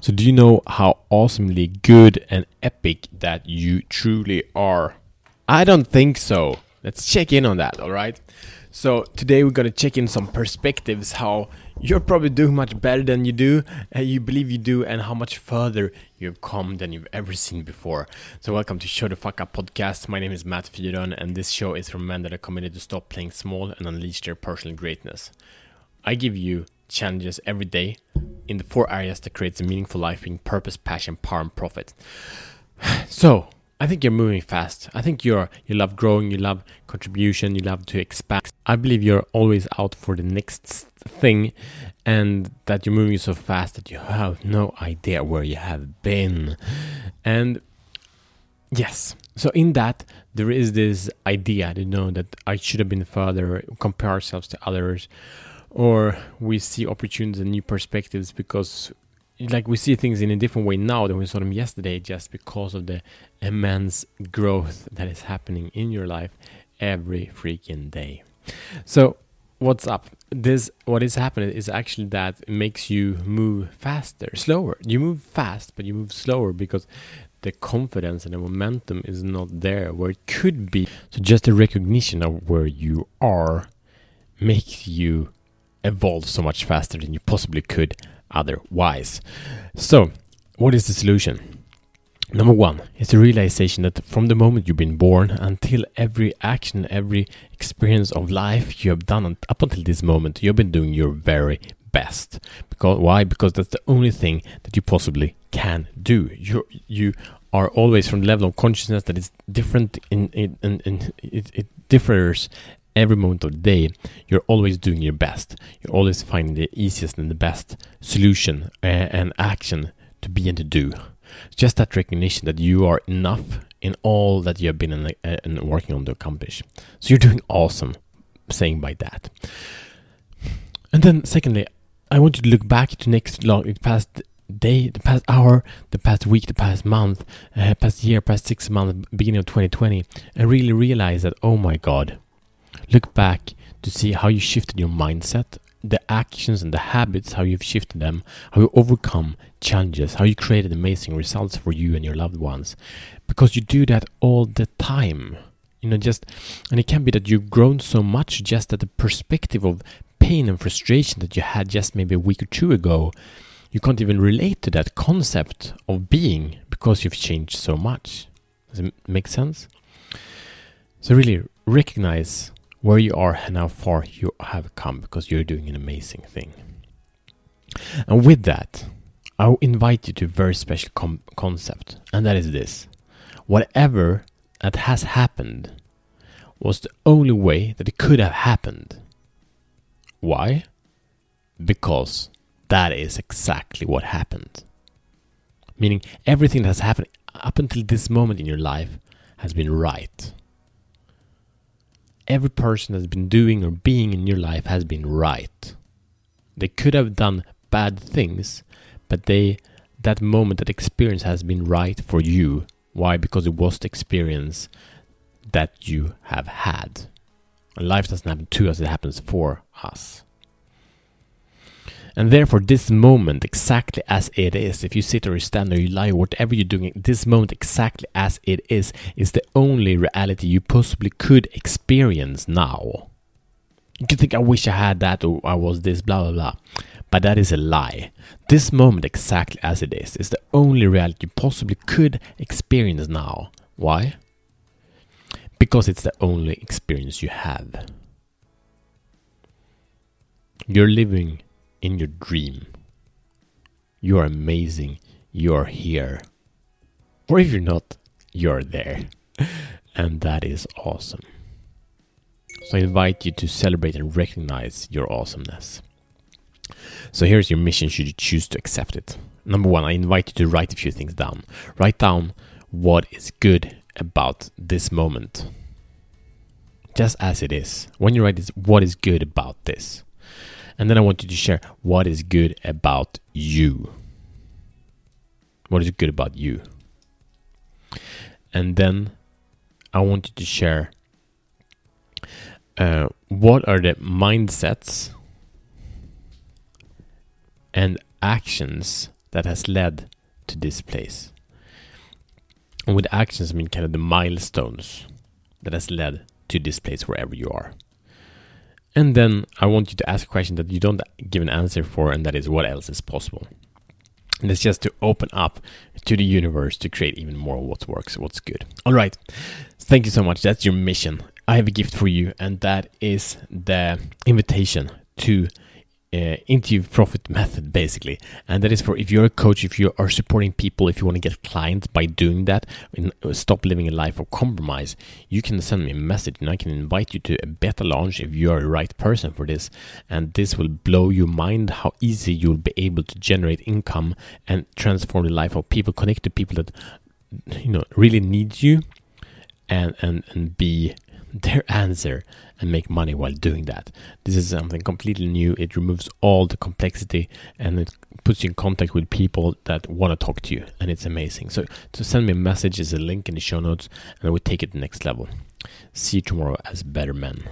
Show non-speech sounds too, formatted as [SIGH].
So, do you know how awesomely good and epic that you truly are? I don't think so. Let's check in on that, alright? So, today we're gonna check in some perspectives how you're probably doing much better than you do, and you believe you do, and how much further you've come than you've ever seen before. So, welcome to Show the Fuck Up podcast. My name is Matt Fyron, and this show is for men that are committed to stop playing small and unleash their personal greatness. I give you challenges every day in the four areas that creates a meaningful life being purpose, passion, power, and profit. [SIGHS] So I think you're moving fast. I think you're you love growing, you love contribution, you love to expand. I believe you're always out for the next thing and that you're moving so fast that you have no idea where you have been. And yes, so in that there is this idea, you know, that I should have been further, compare ourselves to others or we see opportunities and new perspectives because like we see things in a different way now than we saw them yesterday just because of the immense growth that is happening in your life every freaking day. So what's up? This what is happening is actually that makes you move faster slower. You move fast but you move slower because the confidence and the momentum is not there where it could be. So just the recognition of where you are makes you evolve so much faster than you possibly could otherwise. So, what is the solution? Number one is the realization that from the moment you've been born until every action, every experience of life you have done up until this moment, you've been doing your very best. Because why? Because that's the only thing that you possibly can do. You you are always from the level of consciousness that is different in in, in, in it, it differs every moment of the day, you're always doing your best. You're always finding the easiest and the best solution and action to be and to do. Just that recognition that you are enough in all that you have been in, in working on to accomplish. So you're doing awesome, saying by that. And then, secondly, I want you to look back to next long, past day, the past hour, the past week, the past month, uh, past year, past six months, beginning of 2020, and really realize that, oh my God, Look back to see how you shifted your mindset, the actions and the habits, how you've shifted them, how you overcome challenges, how you created amazing results for you and your loved ones. Because you do that all the time. You know, just, and it can be that you've grown so much just that the perspective of pain and frustration that you had just maybe a week or two ago, you can't even relate to that concept of being because you've changed so much. Does it make sense? So, really recognize where you are and how far you have come because you're doing an amazing thing. And with that, I'll invite you to a very special com- concept, and that is this whatever that has happened was the only way that it could have happened. Why? Because that is exactly what happened. Meaning, everything that has happened up until this moment in your life has been right every person that's been doing or being in your life has been right. They could have done bad things, but they that moment, that experience has been right for you. Why? Because it was the experience that you have had. And life doesn't happen to us, it happens for us. And therefore, this moment, exactly as it is, if you sit or you stand or you lie whatever you're doing, this moment, exactly as it is, is the only reality you possibly could experience now. You could think, I wish I had that or I was this, blah, blah, blah. But that is a lie. This moment, exactly as it is, is the only reality you possibly could experience now. Why? Because it's the only experience you have. You're living in your dream. You are amazing. You are here. Or if you're not, you're there. And that is awesome. So I invite you to celebrate and recognize your awesomeness. So here's your mission should you choose to accept it. Number one, I invite you to write a few things down. Write down what is good about this moment. Just as it is. When you write this, what is good about this? And then I want you to share what is good about you. What is good about you? And then I want you to share uh, what are the mindsets and actions that has led to this place. And with actions, I mean kind of the milestones that has led to this place wherever you are. And then I want you to ask a question that you don't give an answer for, and that is what else is possible. And it's just to open up to the universe to create even more what works, what's good. All right. Thank you so much. That's your mission. I have a gift for you, and that is the invitation to uh, interview profit method basically. And that is for if you're a coach if you are supporting people if you want to get clients by doing that and uh, stop living a life of compromise you can send me a message and i can invite you to a beta launch if you are the right person for this. And this will blow your mind how easy you'll be able to generate income and transform the life of people connect to people that you know really need you and and and be their answer and make money while doing that. This is something completely new. It removes all the complexity and it puts you in contact with people that want to talk to you, and it's amazing. So, to send me a message is a link in the show notes, and I will take it to the next level. See you tomorrow as better men.